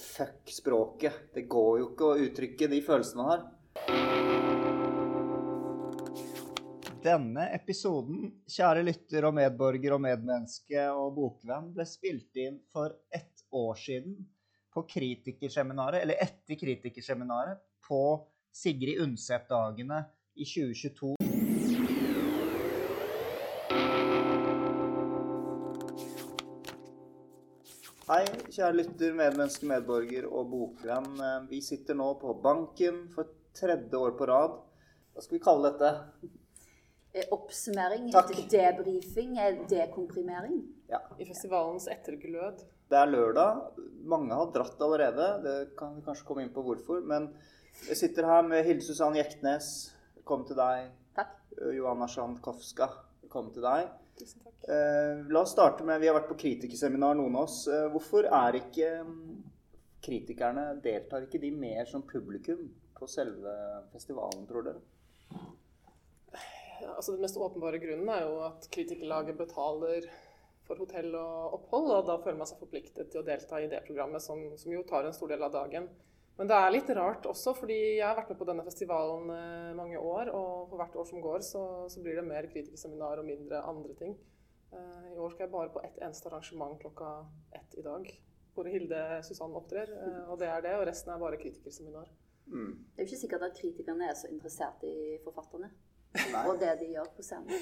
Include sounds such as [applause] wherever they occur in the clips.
fuck språket. Det går jo ikke å uttrykke de følelsene man har. Denne episoden, kjære lytter og medborger og medmenneske og bokvenn, ble spilt inn for ett år siden på kritikerseminaret, eller etter kritikerseminaret, på Sigrid Undset-dagene i 2022. Hei, kjære lytter, medmenneske, medborger og bokvenn. Eh, Vi sitter nå på banken for tredje år på rad. Hva skal vi kalle dette? Eh, Oppsummering, Takk. debrifing, eh, dekomprimering. Ja, I festivalens etterglød. Det er lørdag. Mange har dratt allerede. Det kan vi kanskje komme inn på hvorfor. Men jeg sitter her med Hilde Susann Jektnes. Velkommen til deg. Takk. Johanna Sjankowska. Velkommen til deg. Tusen takk. Eh, la oss starte med Vi har vært på kritikerseminar, noen av oss. Eh, hvorfor er ikke mm, kritikerne Deltar ikke de mer som publikum på selve festivalen, tror dere? Altså Den mest åpenbare grunnen er jo at kritikerlaget betaler for hotell og opphold, og da føler man seg forpliktet til å delta i det programmet, som, som jo tar en stor del av dagen. Men det er litt rart også, fordi jeg har vært med på denne festivalen eh, mange år, og for hvert år som går, så, så blir det mer kritikerseminar og mindre andre ting. Eh, I år skal jeg bare på ett eneste arrangement klokka ett i dag, hvor Hilde Susann opptrer, eh, og det er det, og resten er bare kritikerseminar. Mm. Det er jo ikke sikkert at kritikerne er så interessert i forfatterne Nei. og det de gjør på scenen.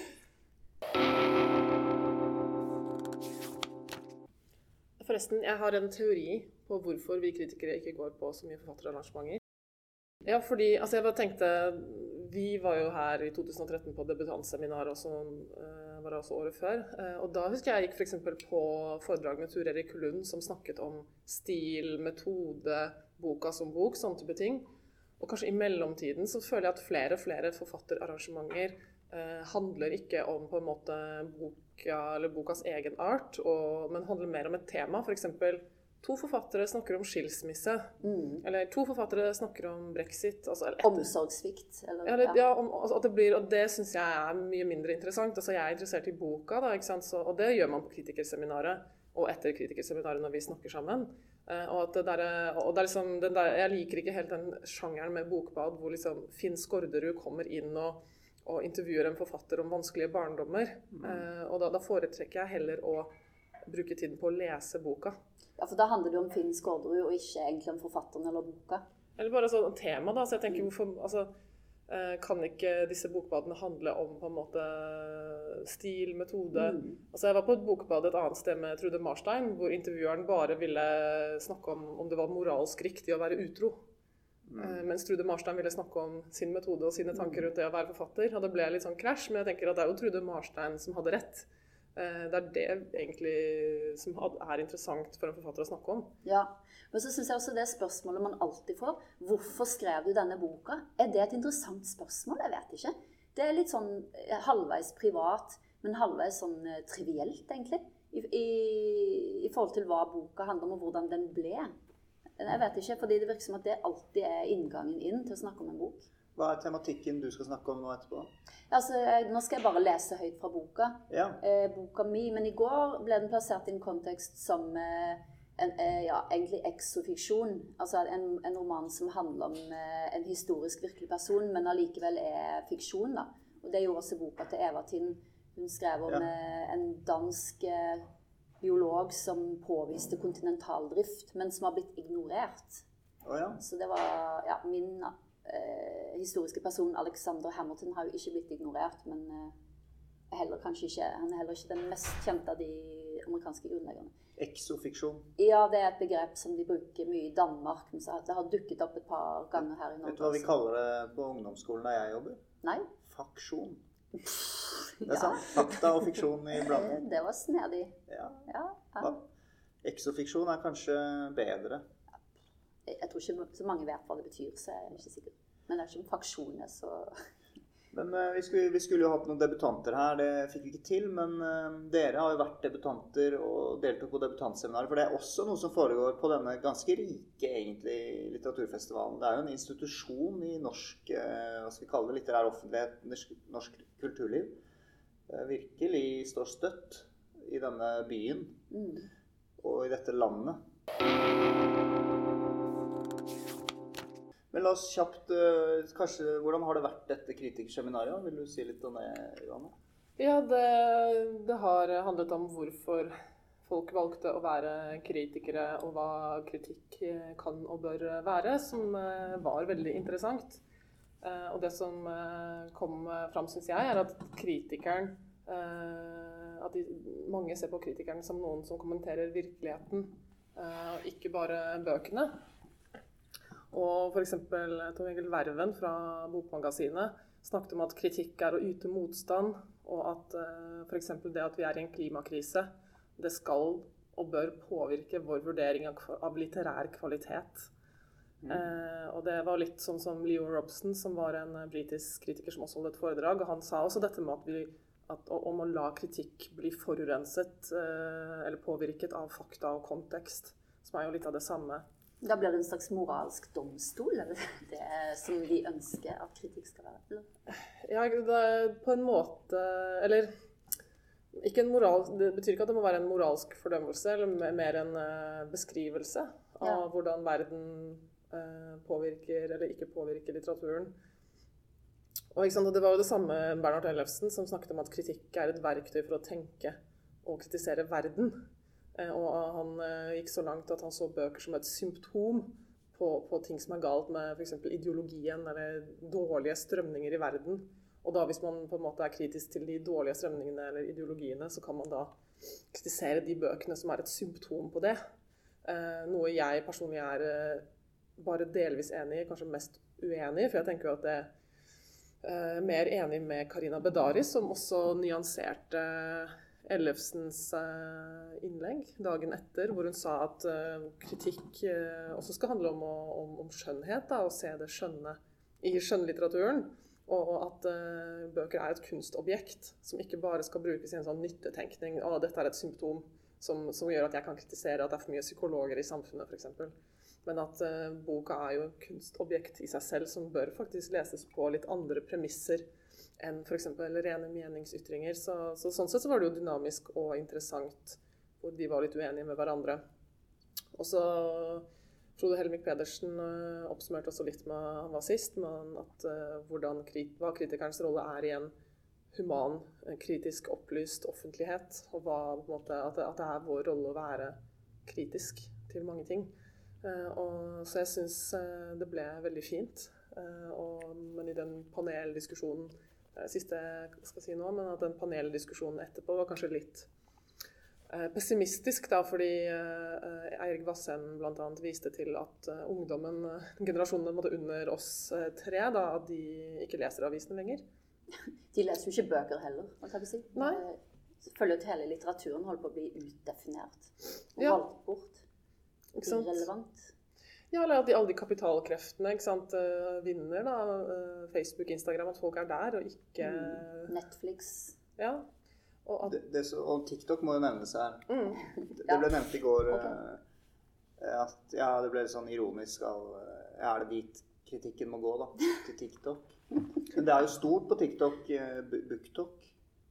Forresten, jeg har en teori på hvorfor vi kritikere ikke går på så mye forfatterarrangementer. Ja, fordi altså jeg bare tenkte Vi var jo her i 2013 på debutantseminar, og så eh, var det også året før. Uh, og da husker jeg jeg gikk f.eks. på foredrag med Tur Erik Lund som snakket om stil, metode, boka som bok, sånne type ting. Og kanskje i mellomtiden så føler jeg at flere og flere forfatterarrangementer eh, handler ikke om på en måte boka eller bokas egen art, og, men handler mer om et tema. F.eks. to forfattere snakker om skilsmisse. Mm. Eller to forfattere snakker om brexit. Altså, eller Omsorgssvikt, eller ja, ja, om, altså, at det blir, og det syns jeg er mye mindre interessant. Altså, jeg er interessert i boka, da? Så, og det gjør man på kritikerseminaret og etter kritikerseminaret når vi snakker sammen. Uh, og der, og det liksom, den der, jeg liker ikke helt den sjangeren med bokbad hvor liksom Finn Skårderud kommer inn og, og intervjuer en forfatter om vanskelige barndommer. Eh, og da, da foretrekker jeg heller å bruke tiden på å lese boka. Ja, for da handler det om Finn Skårderud, og ikke egentlig om forfatteren eller boka. Eller bare sånn tema, da. Så jeg tenker hvorfor altså, eh, Kan ikke disse bokbadene handle om på en måte stil, metode? Mm. Altså Jeg var på et bokbad et annet sted med Trude Marstein, hvor intervjueren bare ville snakke om om det var moralsk riktig å være utro. Mm. Mens Trude Marstein ville snakke om sin metode og sine tanker rundt det å være forfatter. Og det ble litt sånn krasj, men jeg tenker at det er jo Trude Marstein som hadde rett. Eh, Det er det egentlig som er interessant for en forfatter å snakke om. Ja, men så synes jeg også det spørsmålet man alltid får Hvorfor skrev du denne boka? Er det et interessant spørsmål? Jeg vet ikke. Det er litt sånn eh, halvveis privat, men halvveis sånn eh, trivielt, egentlig. I, i, I forhold til hva boka handler om, og hvordan den ble. Jeg vet ikke, fordi det virker som at det alltid er inngangen inn til å snakke om en bok. Hva er tematikken du skal snakke om nå etterpå? Altså, Nå skal jeg bare lese høyt fra boka. Ja. eh, boka mi, men i går ble den plassert i en kontekst som eh, en, eh, ja, egentlig exofiksjon. Altså en, en roman som handler om eh, en historisk virkelig person, men allikevel er fiksjon. da. Og det gjorde også boka til Eva Tind. Hun skrev om Ja. eh, en dansk eh, biolog som påviste kontinentaldrift, men som har blitt ignorert. Oh, ja. Så det var ja, min eh, historiske personen Alexander Hamilton har jo ikke blitt ignorert, men eh, heller kanskje ikke, han er heller ikke den mest kjente av de amerikanske grunnleggerne. Exofiksjon. Ja, det er et begrep som de bruker mye i Danmark, men så det har dukket opp et par ganger her i Norge. Vet du hva vi kaller det på ungdomsskolen der jeg jobber? Nei? Faksjon. Det Ja. er sant. Fakta og fiksjon i [laughs] blanding. det var snedig. Ja. Ja, ja. Ja. Exofiksjon er kanskje bedre. Jeg tror ikke så mange vet hva det betyr, så jeg er ikke sikker. Men det er ikke en fraksjoner, så [laughs] Men eh, vi, skulle, vi skulle jo hatt noen debutanter her, det fikk vi ikke til. Men eh, dere har jo vært debutanter og deltok på debutantseminaret. For det er også noe som foregår på denne ganske rike egentlig litteraturfestivalen. Det er jo en institusjon i norsk eh, hva skal vi kalle det, litterær offentlighet, norsk, norsk kulturliv. Virkelig står støtt i denne byen mm. og i dette landet. Men la oss kjapt eh, kanskje, Hvordan har det vært dette kritikerseminaret? Vil du si litt om det, Johanne? Ja, det, det har handlet om hvorfor folk valgte å være kritikere, og hva kritikk kan og bør være, som eh, var veldig interessant. Eh, og det som eh, kom fram, syns jeg, er at kritikeren At de, mange ser på kritikeren som noen som kommenterer virkeligheten, og ikke bare bøkene. Og f.eks. Tom Egil Verven fra Bokmagasinet snakket om at kritikk er å yte motstand, og at f.eks. det at vi er i en klimakrise, det skal og bør påvirke vår vurdering av, av litterær kvalitet. Mm. Eh, og det var litt sånn som Leo Robson, som var en eh, britisk kritiker som også holdt et foredrag. og Han sa også dette med at vi, at, om å la kritikk bli forurenset eh, eller påvirket av fakta og kontekst, som er jo litt av det samme. Da blir det en slags moralsk domstol, eller det som vi ønsker at kritikk skal være? Ja, på en måte Eller moral, det betyr ikke at det må være en moralsk fordømmelse, eller mer en uh, beskrivelse av ja. hvordan verden uh, påvirker eller ikke påvirker litteraturen. Og, Det var jo det samme Bernhard Ellefsen som snakket om at kritikk er et verktøy for å tenke og kritisere verden. Uh, og han gikk så langt at han så bøker som et symptom på, på ting som er galt med f.eks. ideologien eller dårlige strømninger i verden. Og da hvis man på en måte er kritisk til de dårlige strømningene eller ideologiene, så kan man da kritisere de bøkene som er et symptom på det. Eh, noe jeg personlig er eh, bare delvis enig i, kanskje mest uenig i. For jeg tenker jo at det er eh, mer enig med Karina Bedari, som også nyanserte Ellefsens eh, innlegg dagen etter, hvor hun sa at eh, kritikk eh, også skal handle om, om, om skjønnhet, da, å se det skjønne i skjønnlitteraturen. Og at bøker er et kunstobjekt som ikke bare skal brukes i en sånn nyttetenkning. Å, dette er et symptom som, som, gjør at jeg kan kritisere at det er for mye psykologer i samfunnet, f.eks. Men at boka er jo et kunstobjekt i seg selv som bør faktisk leses på litt andre premisser enn f.eks. rene meningsytringer. Så, så, sånn sett så var det jo dynamisk og interessant hvor de var litt uenige med hverandre. Og så Frode Helmik Pedersen uh, oppsummerte også litt med han var sist, men at uh, hvordan, hva kritikernes rolle er i en human, kritisk opplyst offentlighet. Og hva, måte, at, det, at, det, er vår rolle å være kritisk til mange ting. Og, så jeg syns det ble veldig fint. Og, men i den paneldiskusjonen Siste jeg skal si nå, men at den paneldiskusjonen etterpå var kanskje litt Eh, pessimistisk, da, fordi eh, Eirik Vassheim bl.a. viste til at eh, ungdommen, generasjonene måtte under oss tre, da, at de ikke leser avisene lenger. [laughs] De leser jo ikke bøker heller. hva kan vi si. Nei. Følger at hele litteraturen holder på å bli utdefinert og ja. valgt bort. Irrelevant. Ja, eller at de, alle de kapitalkreftene ikke sant, vinner. da, Facebook, Instagram, at folk er der og ikke mm. Netflix. Ja, og, at... det, det så, og, TikTok må jo nevnes her. Mm. Det, det ble nevnt i går okay. uh, at ja, det ble sånn ironisk av uh, Er det dit kritikken må gå, da? Til TikTok. [laughs] Men det er jo stort på TikTok, uh, BookTok,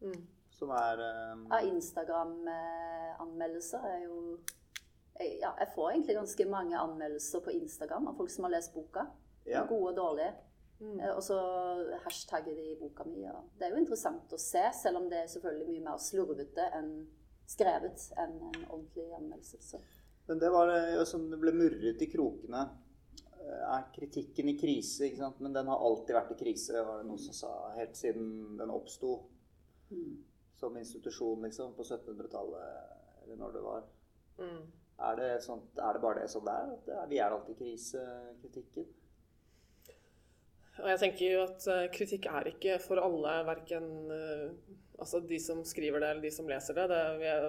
mm. som er um... Ja, Instagram-anmeldelser er jo ja, jeg får egentlig ganske mange anmeldelser på Instagram av folk som har lest boka. Ja. Gode og dårlige. Mm. Eh, og så hashtagger de boka mi. Og det er jo interessant å se, selv om det er selvfølgelig mye mer slurvete enn skrevet enn en ordentlig anmeldelse. Så. Men det var jo som det ble murret i krokene. Eh, er kritikken i krise, ikke sant? men den har alltid vært i krise, var det noen som sa, helt siden den oppsto mm. som institusjon liksom, på 1700-tallet, eller når det var. Mm. Er, det sånt, er, det bare det som det er? At er vi er alltid i krise. Og jeg tenker jo at uh, kritikk er ikke for alle, verken uh, altså de som skriver det eller de som leser det. det er,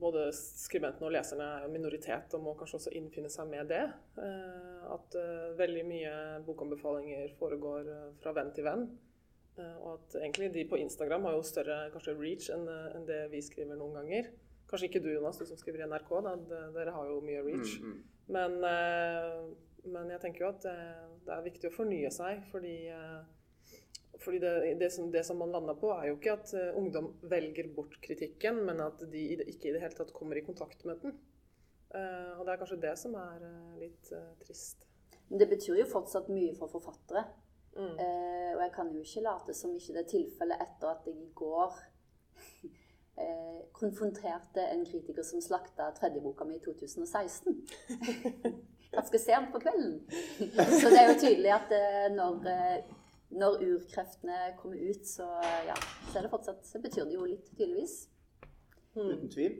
både skribentene og leserne er en minoritet og må kanskje også innfinne seg med det. At veldig mye bokanbefalinger foregår fra venn til venn. og at egentlig de på Instagram har jo større kanskje reach enn det vi skriver noen ganger. Kanskje ikke du, Jonas, du som skriver i NRK. Da. Dere har jo mye reach. Mm, mm. Men men jeg tenker jo at det, det er viktig å fornye seg, fordi, eh, fordi det, det, som, det, som, man lander på, er jo ikke at eh, ungdom velger bort kritikken, men at de ikke i det hele tatt kommer i kontakt med den. Og det er kanskje det som er litt trist. Men det betyr jo fortsatt mye for forfattere. Mm. Eh, og jeg kan jo ikke late som ikke det er tilfellet etter at jeg i går eh, konfronterte en kritiker som slakta tredjeboka mi i 2016. [laughs] Ganske sent på kvelden. Så det er jo tydelig at eh, når, eh, når urkreftene kommer ut, så, ja, så, er det fortsatt, så betyr det jo litt, tydeligvis. Mm. Uten tvil.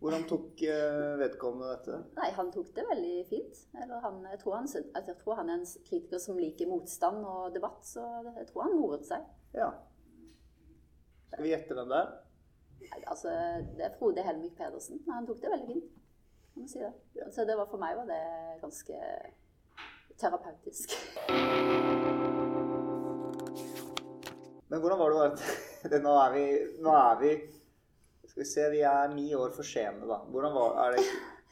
Hvordan tok eh, vedkommende dette? Nei, han tok det veldig fint. Eller han, jeg, tror han, jeg tror han er en kritiker som liker motstand og debatt, så jeg tror han moret seg. Ja. Skal vi gjette hvem det er? Altså, det er Frode Helmik Pedersen. men Han tok det veldig fint. si det. Så det var, for meg var det ganske terapeutisk. Men hvordan var det [laughs] det, Nå er vi, nå er vi Skal vi se, vi er ni år for sene, da. Hvordan var det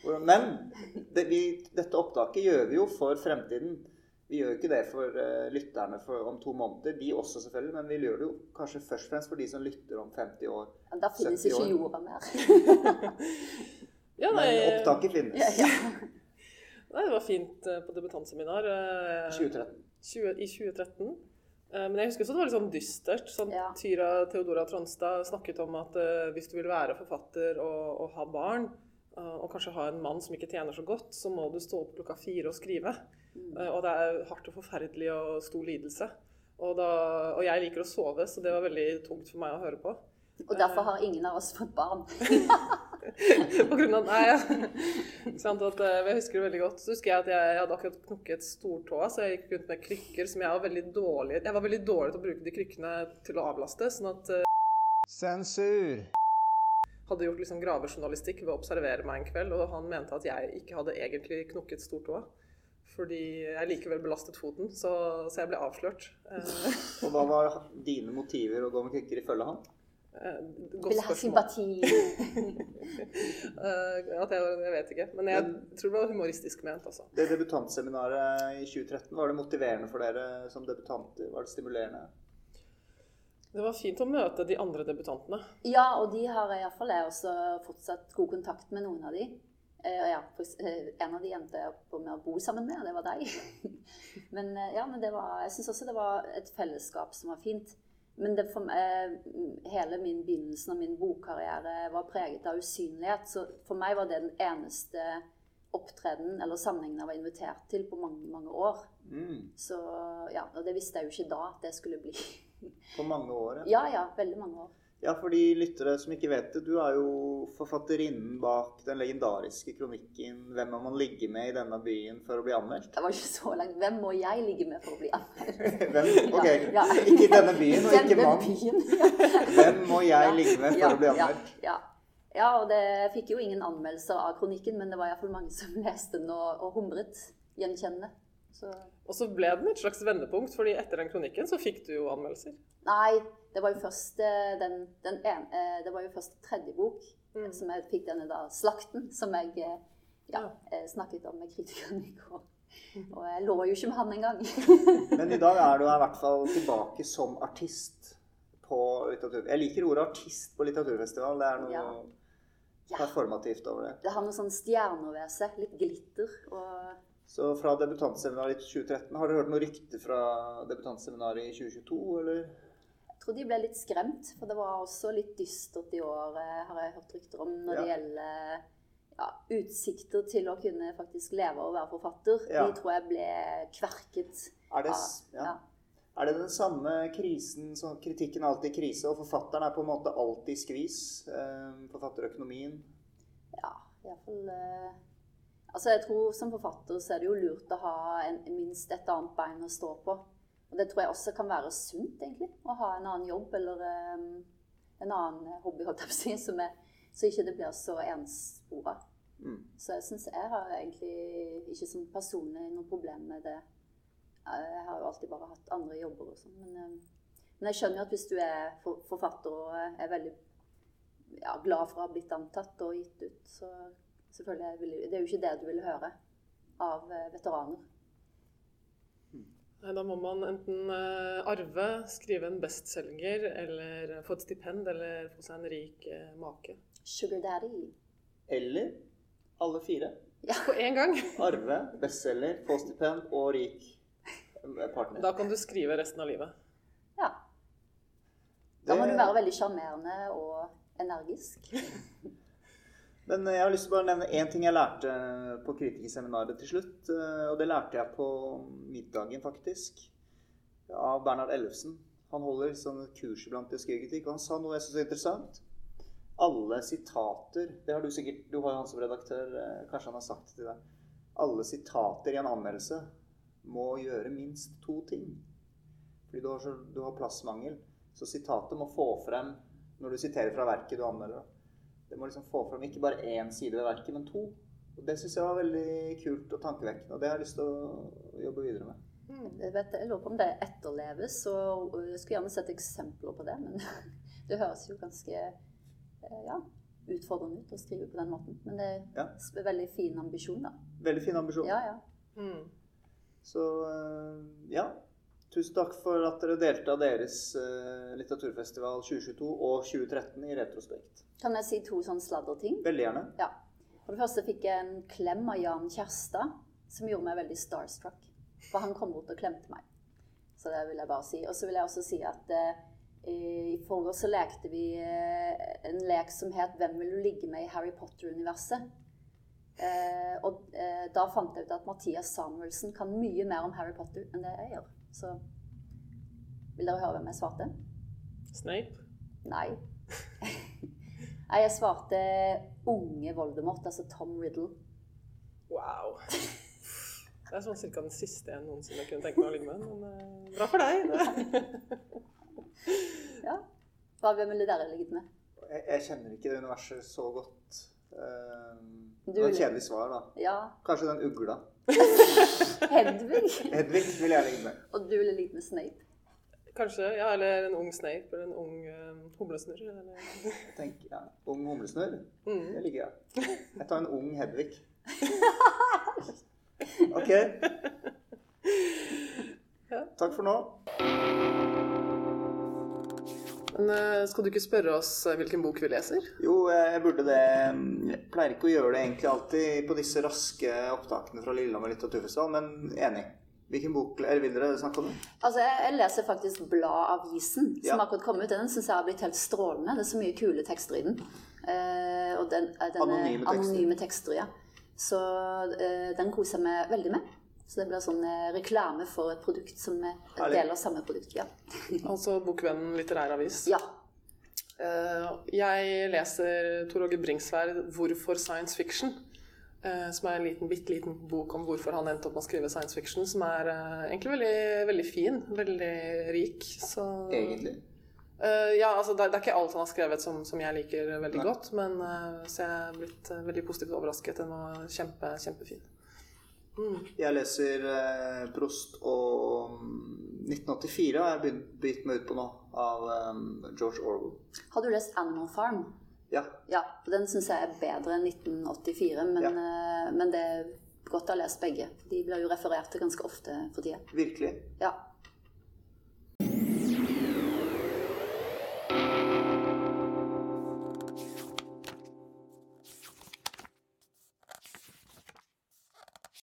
hvordan, Men det, vi, dette opptaket gjør vi jo for fremtiden. Vi gjør jo ikke det for uh, lytterne for, om to måneder. De også, selvfølgelig. Men vi gjør det jo kanskje først og fremst for de som lytter om 50 år. Ja, Da finnes 70 ikke år. jorda mer. [laughs] Ja, nei, Men opptaket finnes. ja, ja. nei, det var fint eh, på debutantseminar Uh, 2013. 20, i 2013. Eh, Men jeg husker også det var litt sånn dystert. Sånn, Ja. Tyra Theodora Tronstad snakket om at eh, hvis du vil være forfatter og, og ha barn, eh, og kanskje ha en mann som ikke tjener så godt, så må du stå opp klokka fire og skrive. Eh, og det er hardt og forferdelig og stor lidelse. Og, da, og jeg liker å sove, så det var veldig tungt for meg å høre på. Og derfor har ingen av oss fått barn. [laughs] På grunn av, nei, ja. At, eh, jeg husker det veldig godt. Så husker jeg at jeg hadde akkurat knukket stortåa, så jeg gikk rundt med krykker som jeg var veldig dårlig Jeg var veldig dårlig til å bruke de krykkene til å avlaste. sånn at eh, Sensur. hadde gjort liksom gravejournalistikk ved å observere meg en kveld, og han mente at jeg ikke hadde egentlig knukket stortåa. Fordi jeg likevel belastet foten, så, så jeg ble avslørt. Eh, [laughs] Og hva var dine motiver å gå med krykker ifølge han? eh, godt Vil ha sympati. [laughs] Eh, at jeg, jeg vet ikke. Men jeg tror det var humoristisk ment, altså. Det debutantseminaret i 2013, var det motiverende for dere som debutanter? Var det stimulerende? Det var fint å møte de andre debutantene. Ja, og de har iallfall jeg også fortsatt god kontakt med noen av de. Eh, ja, eh, en av de endte jeg opp med å bo sammen med, og det var deg. [laughs] men eh, ja, men det var, jeg syns også det var et fellesskap som var fint. Men det meg- hele min begynnelsen av min bokkarriere var preget av usynlighet. Så for meg var det den eneste opptreden eller sammenhengen jeg var invitert til på mange, mange år. Mm. Så ja, og det visste jeg jo ikke da at det skulle bli. [laughs] På mange år, ja. Ja, ja, veldig mange år. Ja, for de lyttere som ikke vet det, du er jo forfatterinnen bak den legendariske kronikken 'Hvem må man ligge med i denne byen for å bli anmeldt'? Det var ikke så langt. Hvem må jeg ligge med for å bli anmeldt? [laughs] Hvem? Ok, Ja, [laughs] ja. ikke i denne byen, og ikke mann. byen, [laughs] Hvem må jeg Ja. ligge med for ja, å bli anmeldt? ja. ja, og det fikk jo ingen anmeldelser av kronikken, men det var iallfall mange som leste den og, og humret gjenkjennende. Så Og så ble den et slags vendepunkt, fordi etter den kronikken så fikk du jo anmeldelser. Nei, det var jo først eh, den, den ene, eh, Det var jo først tredje bok Mm. som jeg fikk denne da, 'Slakten', som jeg eh, ja, Ja. snakket om med kritikeren i går. Og jeg lå jo ikke med han engang. [laughs] Men i dag er du i hvert fall tilbake som artist på litteratur... Jeg liker ordet artist på litteraturfestival. Det er noe. Ja. performativt over det. Det har noe sånn stjerner ved seg. Litt glitter. og Så fra debutantseminaret i 2013, har du hørt noe rykte fra debutantseminaret i 2022, eller? Jeg tror de ble litt skremt, for det var også litt dystert i år, eh, har jeg hørt rykter om, når det gjelder ja, utsikter til å kunne faktisk leve og være forfatter. Ja. De tror jeg ble kverket. Er det, av- ja. ja. er det den samme krisen, som kritikken alltid krise, og forfatteren er på en måte alltid i skvis? Eh, forfatterøkonomien? Ja, iallfall Altså, jeg tror som forfatter så er det jo lurt å ha en, minst et annet bein å stå på. Og det tror jeg også kan være sunt, egentlig. Å ha en annen jobb eller um, en annen hobby, holdt jeg på å si, som er, så ikke det blir så enspora. Mm. Så jeg syns jeg har egentlig ikke som personlig noe problem med det. Eh, Jeg har jo alltid bare hatt andre jobber og sånn. Men, um, men jeg skjønner jo at hvis du er for- forfatter og er veldig ja, glad for å ha blitt antatt og gitt ut, så selvfølgelig vil, Det er jo ikke det du vil høre av eh, veteraner. Nei, Da må man enten eh, arve, skrive en bestselger, eller få et stipend, eller få seg en rik eh, make. Sugar daddy. Eller alle fire? Ja. På én gang. Arve, bestselger, få stipend og rik partner. Da kan du skrive resten av livet. ja. Da må du være veldig sjarmerende og energisk. [laughs] Men jeg har lyst til å bare nevne én ting jeg lærte på kritikerseminaret til slutt. eh, Og det lærte jeg på middagen, faktisk. Av Bernhard Ellefsen. Han holder sånn kurs blant skøykritikk, og han sa noe jeg syns er interessant. Alle sitater Det har du sikkert Du har jo han som redaktør. eh, Kanskje han har sagt det til deg. Alle sitater i en anmeldelse må gjøre minst to ting. Fordi du har, så, du har plassmangel. Så sitatet må få frem når du siterer fra verket du anmelder. Det må liksom få fram ikke bare én side ved verket, men to. Og Det syns jeg var veldig kult og tankevekkende, og det har jeg lyst til å jobbe videre med. Jeg, vet, jeg lurer på om det etterleves, og jeg skulle gjerne sett eksempler på det. Men [laughs] det høres jo ganske eh, ja, utfordrende ut å skrive på den måten. Men det er Ja. veldig fin ambisjon, da. Veldig fin ambisjon. Ja, ja. Mm. Så eh, ja. Tusen takk for at dere delte av deres eh, litteraturfestival 2022 og 2013 i retrospekt. Kan jeg si to sånne sladderting? Veldig gjerne. Ja. For det første fikk jeg en klem av Jan Kjærstad, som gjorde meg veldig starstruck. For han kom bort og klemte meg. Så det vil jeg bare si. Og så vil jeg også si at eh, i forgårs så lekte vi eh, en lek som het 'Hvem vil du ligge med i Harry Potter-universet'? Eh, og da fant jeg ut at Mathias Samuelsen kan mye mer om Harry Potter enn det jeg gjør. Så vil dere høre hvem jeg svarte? Snape. Nei. [laughs] Nei, jeg svarte unge Voldemort, altså Tom Riddle. Wow. Det er sånn cirka den siste jeg noensinne kunne tenke meg å ligge med. Men eh, bra for deg. [laughs] Ja. Hva hvem ville dere ligget med? Jeg, jeg kjenner ikke det universet så godt. Du det var et kjedelig svar, da. Ja, Kanskje den ugla. [laughs] Hedvig. Hedvig vil jeg ligge med. Og du ville ligget med Snape. Kanskje, ja, eller en ung Snape, eller en ung uh, humlesnurr. Eller... Tenk, ja. Ung humlesnurr. Mm. Det liker jeg. Jeg tar en ung Hedvig. [laughs] Ok. [laughs] Takk for nå. Men eh, skal du ikke spørre oss eh, hvilken bok vi leser? Jo, jeg burde det. Jeg pleier ikke å gjøre det egentlig alltid på disse raske opptakene fra Lillehammer litteraturfestival, men enig. Hvilken bok eller vil dere snakke om? Altså, jeg, jeg leser faktisk Bladavisen, som Ja. akkurat kom ut. Den syns jeg har blitt helt strålende. Det er så mye kule tekster i den. Eh, og den, eh, denne, Anonyme tekster. Anonyme tekster, ja. Så eh, den koser jeg meg veldig med. Så det blir sånn eh, reklame for et produkt som er deler samme produkt. Ja. [laughs] Altså Bokvennen litterær avis. ja. Eh, jeg leser Tor Åge Bringsværd 'Hvorfor science fiction'? eh, som er en liten, bitte liten bok om hvorfor han endte opp med å skrive science fiction. Som er eh, egentlig veldig, veldig fin. Veldig rik. Så Egentlig. Uh, ja, altså det, det er ikke alt han har skrevet som, som jeg liker veldig Nei. godt, men uh, så jeg er blitt uh, veldig positivt overrasket. Den var kjempe, kjempefin. Mm. Jeg leser eh, Prost og mm, 1984 har jeg begynt, begynt meg ut på nå, av um, George Orwell. Har du lest Animal Farm? Ja. Ja, den syns jeg er bedre enn 1984, men, eh, men det er godt å ha lest begge. De blir jo referert til ganske ofte for tida. Virkelig. Ja.